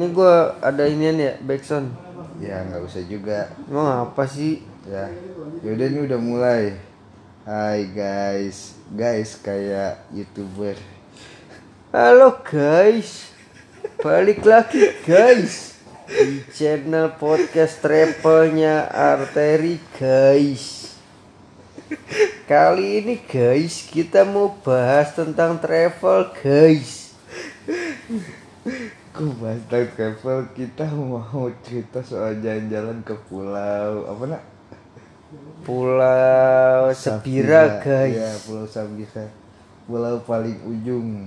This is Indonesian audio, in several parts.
Ini gua ada inian ya, backsound. Ya nggak usah juga. Emang apa sih? Ya, yaudah ini udah mulai. Hai guys, guys kayak youtuber. Halo guys, balik lagi guys di channel podcast travelnya Arteri guys. Kali ini guys kita mau bahas tentang travel guys. Bahas tentang travel kita mau cerita soal jalan-jalan ke pulau apa nak? Pulau Sepira guys. Ya Pulau Sabira. Pulau paling ujung.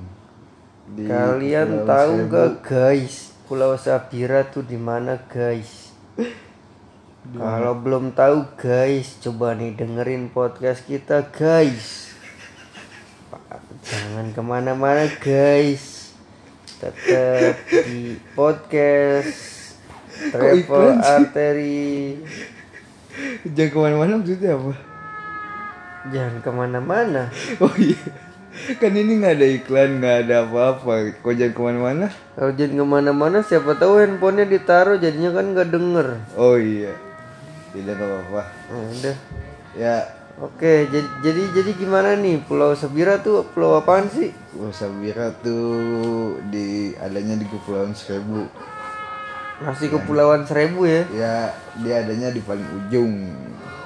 di Kalian Pulau tahu Seribu. gak guys, Pulau Sabira tuh di mana guys? Kalau belum tahu guys, coba nih dengerin podcast kita guys. Jangan ke mana-mana guys, tetap di podcast Travel? Arteri. Jangan ke mana-mana maksudnya apa? Jangan ke mana-mana. Oh iya. Kan ini nggak ada iklan, nggak ada apa-apa. Kok jangan ke mana-mana? Kalau jangan ke mana-mana, siapa tahu handphonenya ditaruh jadinya kan nggak denger. Oh iya. Tidak apa-apa. Nah, udah. Ya, Oke, jadi jadi jadi gimana nih Pulau Sabira tuh pulau apaan sih? Pulau Sabira tuh di adanya di Kepulauan Seribu. Masih kepulauan seribu ya? Ya, dia adanya di paling ujung.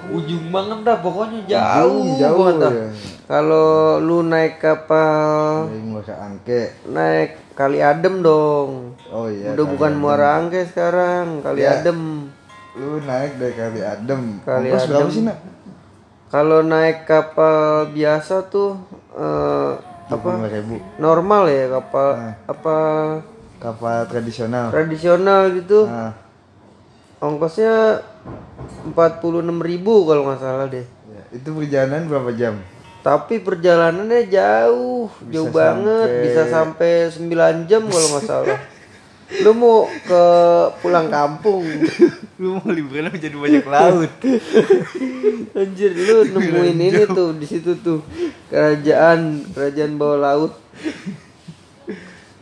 Ujung banget dah, pokoknya jauh, jauh banget dah. ya. Kalau lu naik kapal, Muara Angke. naik Kali Adem dong. Oh iya. Udah bukan Adem. Muara Angke sekarang, Kali Ya. Adem. Lu naik dari Kali Adem. Kali Ongkos berapa Adem. sih, Nak? Kalau naik kapal biasa tuh eh, apa? ribu. Normal ya kapal Nah. apa Kapal tradisional. tradisional gitu. Nah, Ongkosnya 46.000 kalau nggak salah deh. ya, itu perjalanan berapa jam? Tapi perjalanannya jauh, jauh banget, sampai- bisa sampai 9 jam kalau nggak salah. Lu mau ke pulang kampung. Lu mau liburan jadi banyak laut. Anjir, lu nemuin ini tuh di situ tuh. Kerajaan, kerajaan bawah laut.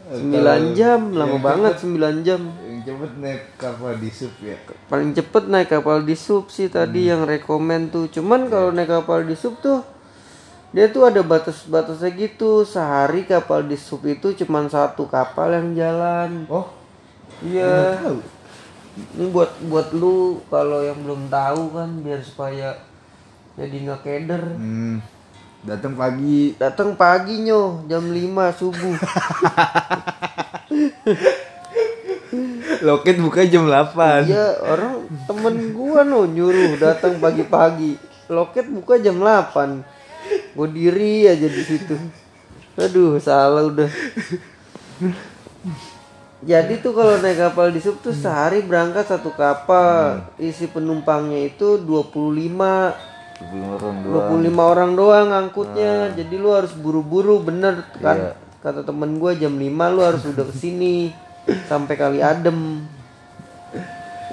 9 jam, lama banget 9 jam. Yang cepet naik kapal di sup ya. Paling cepet naik kapal di sub sih tadi yang rekomen tuh. Cuman kalau naik kapal di sub tuh dia tuh ada batas-batasnya gitu. Sehari kapal di sub itu cuman satu kapal yang jalan. Oh, Iya. Ini buat buat lu kalau yang belum tahu kan biar supaya jadi nggak keder. Hmm, datang pagi. Datang pagi nyo jam 5 subuh. Loket buka jam 8. Iya, orang temen gua no nyuruh datang pagi-pagi. Loket buka jam 8. Gua diri aja di situ. Aduh, salah udah. Jadi tuh kalau naik kapal di sub tuh sehari berangkat satu kapal. Isi penumpangnya itu 25 Belum orang doang. 25 orang doang ngangkutnya. Jadi lu harus buru-buru bener kan. Kata temen gua jam 5 lu harus udah ke sini sampai kali adem.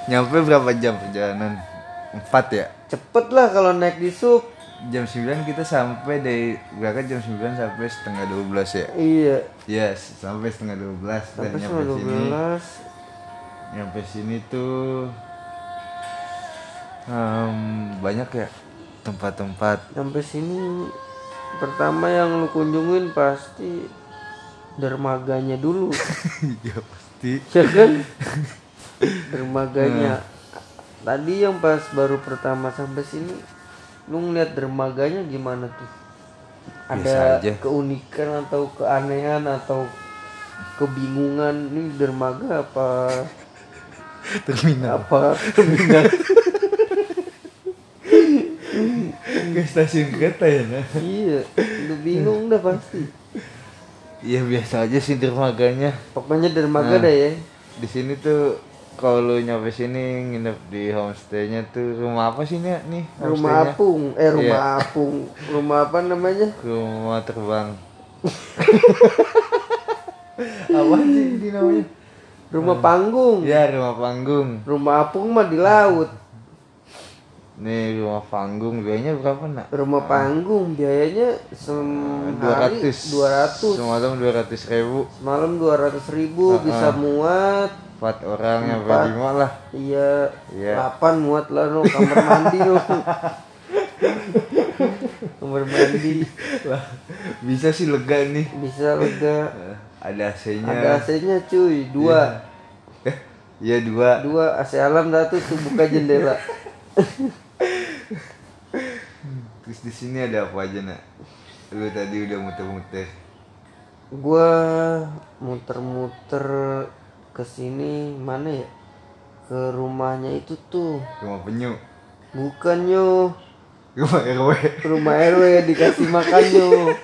Nyampe berapa jam perjalanan? 4 ya? Cepet lah kalau naik di sub. Jam 9 kita sampai dari berangkat jam 9 sampai setengah 12 ya? Iya. Yes, sampai setengah 12 dan Sampai nyampe setengah sini. 12. Nyampe sini tuh em, banyak ya tempat-tempat. Sampai sini pertama yang lu kunjungin pasti dermaganya dulu. ya pasti. ya kan? Dermaganya. Tadi yang pas baru pertama sampai sini lu ngeliat dermaganya gimana tuh? Ada aja. keunikan atau keanehan atau kebingungan ini dermaga apa Terminal. apa terminal Ke stasiun kereta ya, nah. iya lu bingung dah pasti Iya biasa aja sih dermaganya. pokoknya dermaga dah ya Di sini tuh kalau lu nyampe sini nginep di homestaynya tuh rumah apa sih nih? nih rumah apung eh rumah Iya. apung rumah apa namanya Rumah terbang. apa sih di namanya? rumah panggung Ya rumah panggung. rumah apung mah di laut nih rumah panggung biayanya berapa nak? Rumah panggung biayanya sehari 200 200 semalam 200 ribu. Semalam 200 ribu bisa muat. Empat orang ya Empat. lima lah. Iya. Iya. 8 muat lah no kamar mandi no kamar mandi. Wah, bisa sih lega nih. Bisa lega. Eh, ada AC-nya. Ada AC-nya cuy. Dua. Iya dua. Dua. AC alam dah tuh tuh buka jendela terus di sini ada apa aja nak? Lu tadi udah muter-muter. Gua muter-muter ke sini mana ya? Ke rumahnya itu tuh. Rumah penyu. Bukan yo rumah RW rumah RW dikasih makan yo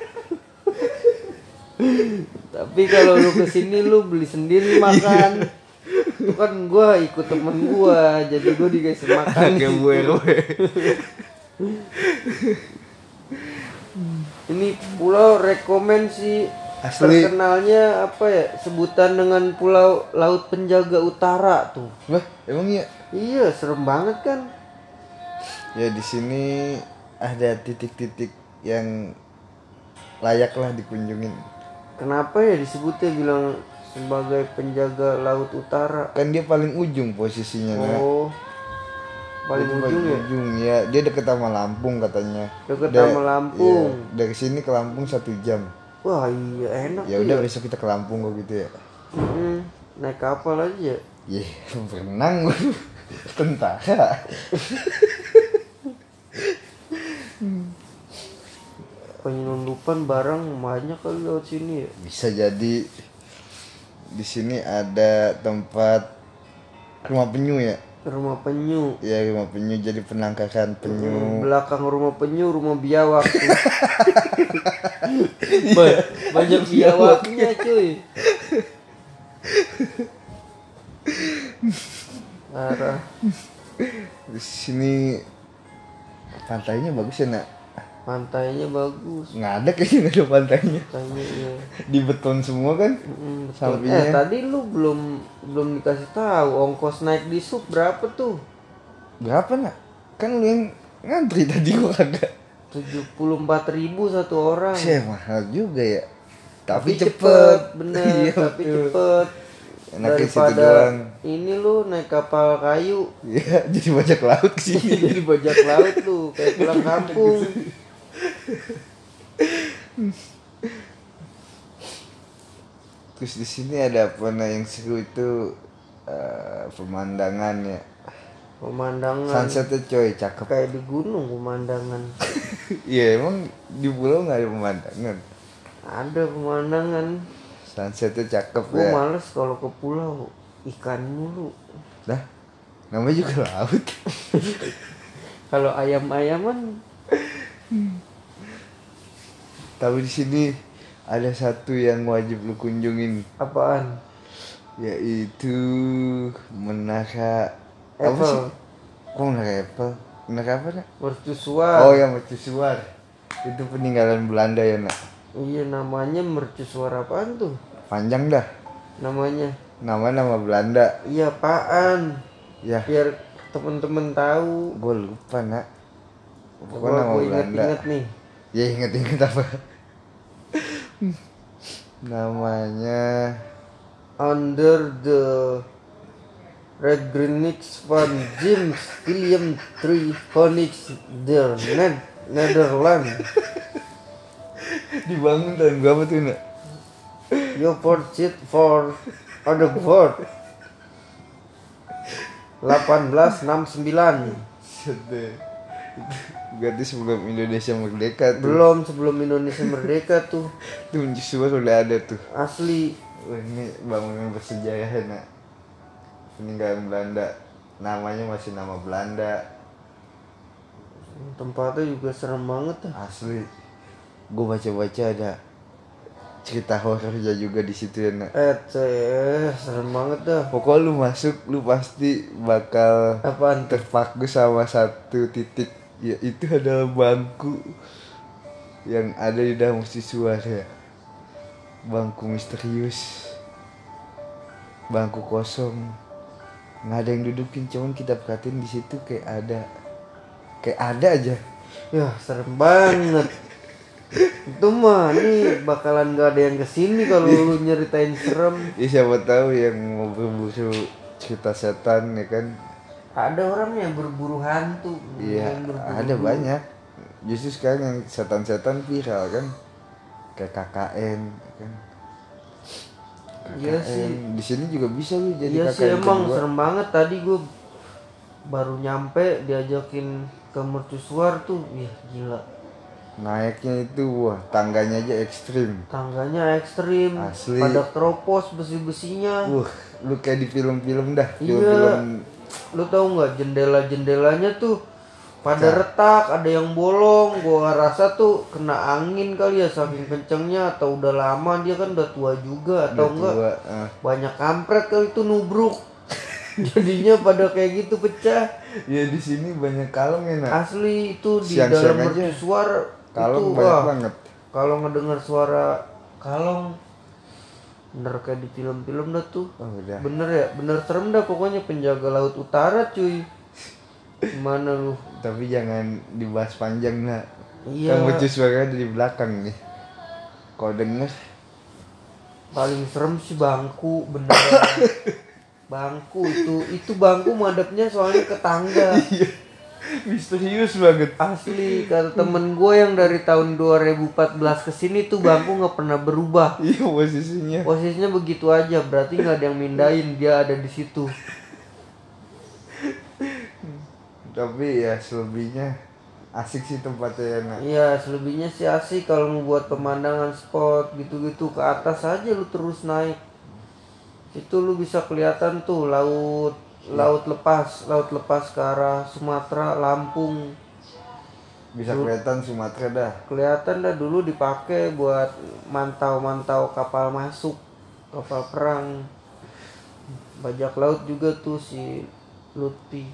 tapi kalau lu ke sini lu beli sendiri makan. Itu kan gua ikut temen gua jadi gua dikasih makan. Kayak bu RW ini pulau rekomen sih. Asli. terkenalnya apa ya? Sebutan dengan pulau laut penjaga utara tuh. Wah, emang iya? Iya serem banget kan? Ya di sini ada titik-titik yang layak lah dikunjungin. Kenapa ya disebutnya bilang sebagai penjaga laut utara? Kan dia paling ujung posisinya oh paling Itu ujung ya? ujung ya. Dia deket sama Lampung katanya. Deket Da- sama Lampung. iya, dari sini ke Lampung satu jam. Wah iya enak ya udah besok kita ke Lampung kok gitu ya. Mm, naik kapal aja Iya, berenang. Gua. tentara. penyelundupan barang banyak kali lewat sini ya? Bisa jadi di sini ada tempat rumah penyu ya. Rumah penyu Ya rumah penyu jadi penangkaran penyu. belakang rumah penyu rumah biawak tuh. Ba- banyak biawaknya cuy Parah. Di sini pantainya bagus ya nak. Pantainya bagus Nggak ada kayaknya nggak ada pantainya. pantainya iya. Di beton semua kan. Mm. Sampingnya. eh tadi lu belum belum dikasih tahu ongkos naik di sub berapa tuh Berapa nak? Kan lu yang ngantri tadi gua kagak. tujuh puluh empat ribu satu orang Sih mahal juga ya. Tapi, cepet, cepet. bener Iya, tapi betul. cepet Enaknya situ daripada doang. ini lu naik kapal kayu Iya, jadi bajak laut sini. jadi bajak laut lu kayak pulang kampung Terus di sini ada apa nah yang seru itu eh, pemandangannya. pemandangan Sunsetnya coy, cakep. kayak di gunung pemandangan Iya, emang di pulau nggak ada pemandangan. ada pemandangan Sunsetnya cakep gue ya. males kalau ke pulau ikan mulu Dah, namanya juga laut. kalau ayam-ayaman Tapi di sini ada satu yang wajib lu kunjungin, apaan yaitu menara apa Apple. sih? Kok menara Apple? Menara apa nak? mercusuar Oh ya mercusuar. Itu peninggalan Belanda ya nak. iya namanya mercusuar apaan tuh Panjang dah. namanya Nama nama Belanda. iya apaan Ya, biar temen-temen tahu gue lupa nak. Pokoknya nama gue Belanda. inget-inget nih Ya inget-inget apa? Namanya under the Red Greenwich van James William III Honix der Ned Netherlands dibangun tahun berapa tuh nak? Your portrait for other board 1869 Sedih. Berarti sebelum Indonesia merdeka tuh. belum sebelum Indonesia merdeka tuh Tuh mercusuar udah ada tuh. asli Wah, ini bangunan bersejarah nak. Peninggalan Belanda. Namanya masih nama Belanda. tempatnya juga serem banget tuh Asli. Gue baca-baca ada cerita horornya juga di situ ya nak. eh ceh, serem banget dah Pokoknya lu masuk, lu pasti bakal apaan tuh terpaku sama satu titik. Ya itu adalah bangku yang ada di dalam mercusuar ya. Bangku misterius. Bangku kosong. Nggak ada yang dudukin, cuman kita perhatiin di situ kayak ada kayak ada aja Ya serem banget. Itu mah nih bakalan gak ada yang ke sini kalau lu nyeritain serem. ya siapa tahu yang mau berburu cerita setan ya kan Ada orang yang berburu hantu. iya ada banyak justru sekarang yang setan-setan viral kan kayak KKN kan Iya sih. Di sini juga bisa lu jadi Iya sih KKN emang kedua. serem banget tadi gue baru nyampe diajakin ke mercusuar tuh, ya gila. naiknya itu wah tangganya aja ekstrim Tangganya ekstrim, Asli. pada keropos besi-besinya. Wah, lu kayak di film-film dah, Iya. film-film Lu tahu nggak jendela-jendelanya tuh pada retak, ada yang bolong. Gua rasa tuh kena angin kali ya saking kencengnya atau udah lama dia kan udah tua juga atau enggak tua. eh. banyak kampret kali itu nubruk. Jadinya pada kayak gitu pecah. Ya di sini banyak kalong ya nak. Asli itu di Siang-siang dalam aja. mercusuar Kalong itu banyak wah, banget. kalau ngedengar suara kalong bener kayak di film-film dah tuh Oh udah. bener ya bener serem dah pokoknya penjaga laut utara cuy gimana lu Tapi jangan dibahas panjang nak. Iya. Kan mercu suara di belakang nih. Kau denger? paling serem sih bangku bener bangku itu itu bangku madepnya soalnya ke tangga Misterius banget. asli kata temen gue yang dari tahun 2014 ke sini tuh bangku nggak pernah berubah Iya posisinya. posisinya begitu aja berarti nggak ada yang mindahin dia ada di situ Tapi ya selebihnya asik sih tempatnya ya nak. iya selebihnya sih asik kalau mau buat pemandangan spot gitu-gitu ke atas aja lu terus naik itu lu bisa kelihatan tuh laut laut lepas laut lepas ke arah Sumatera Lampung. Bisa kelihatan Sumatera dah. kelihatan dah dulu dipakai buat mantau-mantau kapal masuk kapal perang. Bajak laut juga tuh si Lutfi.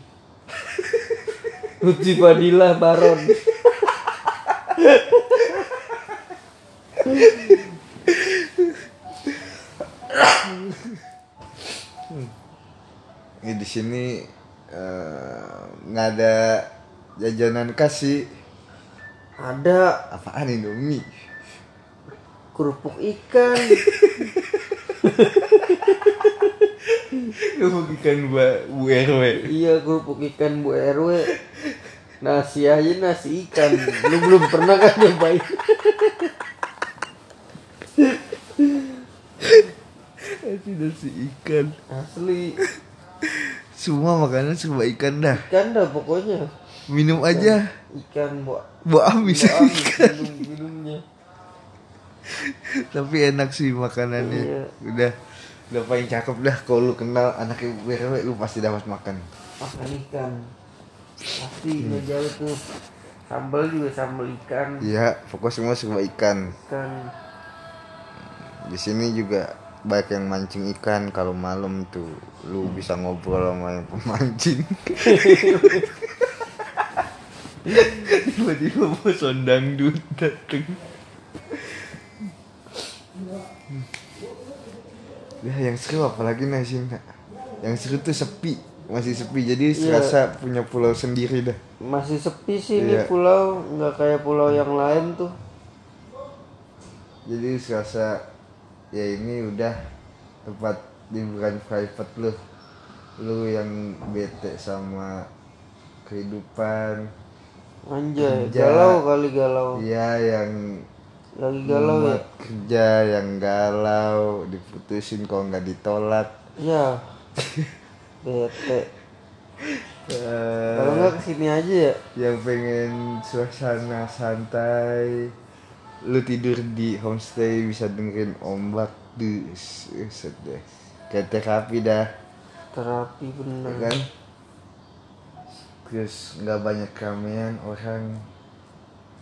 Lutfi Fadilah Baron sini eh, nggak ada jajanan kasih ada. Apaan Indomie kerupuk ikan. Kerupuk ikan bu, bu RW iya kerupuk ikan Bu RW nasi aja nasi ikan. Lu belum pernah kan nyobain? Itu nasi ikan. Asli Semua makanan serba ikan dah. Ikan dah pokoknya. Minum aja. Ikan bu Bu habis habis minum minumnya Tapi enak sih makanannya. Iya. Udah Udah paling cakep dah Kalau lu kenal anak ibu RW Lu pasti dapat makan. Makan ikan. Pasti nggak jauh tuh. Sambal juga sambal ikan. Iya Pokoknya semua serba ikan. Ikan. Di sini juga banyak yang mancing ikan kalau malam tuh lu bisa ngobrol sama yang pemancing. Tiba-tiba bos sondang dut dateng. Ya yang seru apalagi nasi nak yang seru tuh sepi. Masih sepi. Jadi serasa punya pulau sendiri dah. Masih sepi sih ini Iya. pulau. Nggak kayak pulau yang lain tuh. Jadi serasa ya ini udah tempat liburan private lu. Lu yang bete sama kehidupan. Anjay Kerja. galau kali galau. Iya yang lagi galau ya? kerja yang galau diputusin kalau nggak ditolak. Ya bete. Eh, kalau nggak ke sini aja ya? yang pengen suasana santai lu tidur di homestay bisa dengerin ombak. Dus set deh. Kayak terapi dah. Terapi ya bener kan? Terus nggak banyak keramaian orang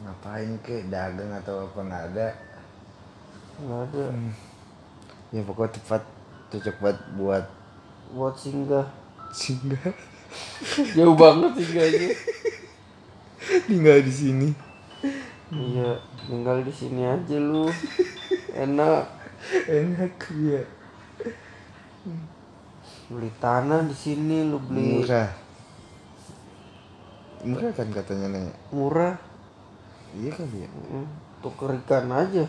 ngapain ke dagang atau apa nggak ada. Nggak ada. Ya pokoknya tempat cocok buat buat buat singgah. Singgah? Jauh banget singgahnya. Tinggal di sini iya tinggal di sini aja lu. Enak. Enak ya beli tanah di sini lu beli murah. Murah kan katanya nanya murah. Iya kali ya. Hmm, tuker ikan aja.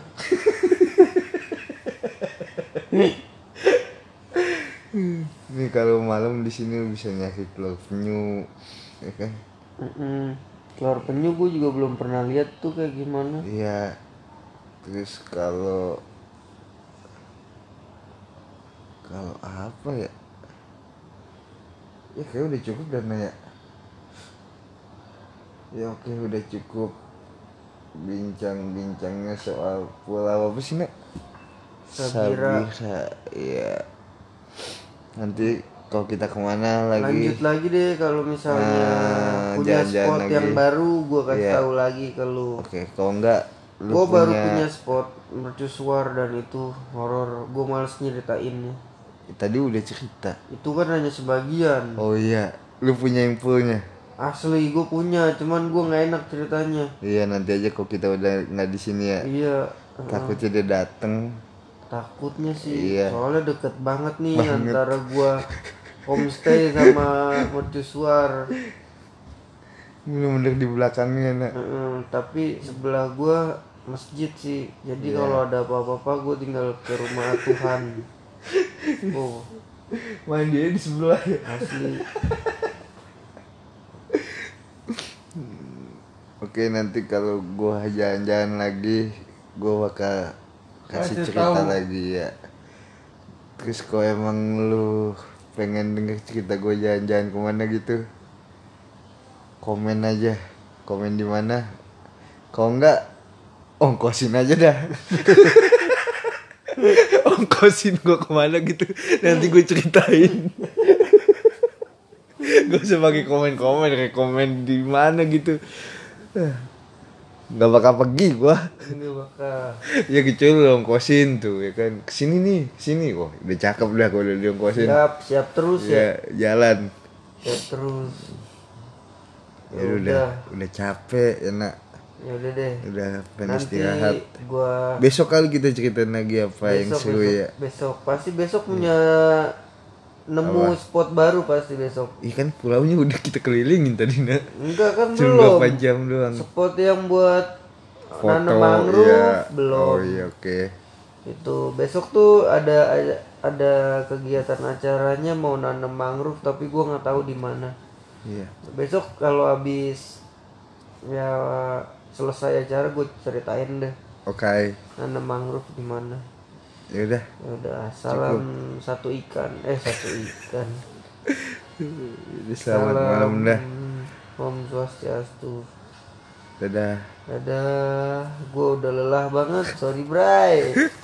Nih kalau malam di sini bisa nyari telur penyu, ya kan? Mm-mm. Telur penyu gue juga belum pernah lihat tuh kayak gimana Iya. Terus kalau kalau apa ya? Ya kayak udah cukup dan ya. Ya oke udah cukup bincang-bincangnya soal pulau apa sih nak? Sabira. Sabira, iya. Nanti kalau kita ke mana lagi? lanjut lagi deh kalau misalnya Nah, punya jalan-jalan spot lagi. yang baru gue kasih Iya. tahu lagi ke lu Oke, kalau enggak lu gue baru punya- punya spot mercusuar dan itu horor gue males nyeritainnya Tadi udah cerita. itu kan hanya sebagian Oh iya, lu punya infonya. asli gue punya cuman gue nggak enak ceritanya Iya nanti aja kok kita udah nggak di sini ya. iya Takutnya dia dateng. takutnya sih Iya. soalnya deket banget nih antara gua homestay sama mercusuar Bener-bener di belakangnya nak. Heeh, tapi sebelah gua masjid sih jadi Iya. kalau ada apa-apa gua tinggal ke rumah Tuhan oh Main dia di sebelah ya. asli Oke nanti kalau gua jalan-jalan lagi, gua bakal kasih Kasih cerita tahu. lagi ya. Terus kalau emang lu pengen denger cerita gua jalan-jalan ke mana gitu, komen aja. Komen di mana? Kalau enggak, ongkosin aja dah. ongkosin gua ke mana gitu, nanti gue ceritain. Usah pakai komen-komen, kayak komen di mana gitu. Gak bakal pergi gua. ini bakal ya kecuali lu ongkosin tuh ya kan. Ke sini nih, sini kok. Udah cakep dah kalau udah diongkosin. siap siap terus ya Ya, jalan. siap terus Ya udah, udah capek ya nak. ya udah deh Udah pengen istirahat. gua Besok kali kita ceritain lagi apa yang besok seru besok, ya. besok pasti besok punya nemu spot baru pasti besok Iya kan pulaunya udah kita kelilingin tadi nak. enggak kan Cuma belum berapa jam doang. spot yang buat Foto nanam mangrove iya. belum Oh iya oke. itu besok tuh ada ada, ada kegiatan acaranya mau nanam mangrove tapi gua nggak tahu di mana Iya. besok kalau habis ya selesai acara gue ceritain deh Oke. nanam mangrove di mana Ya udah. ya udah salam satu ikan eh satu ikan selamat malam dah. Om Swastiastu Dadah. Dadah, gue udah lelah banget, sorry Bray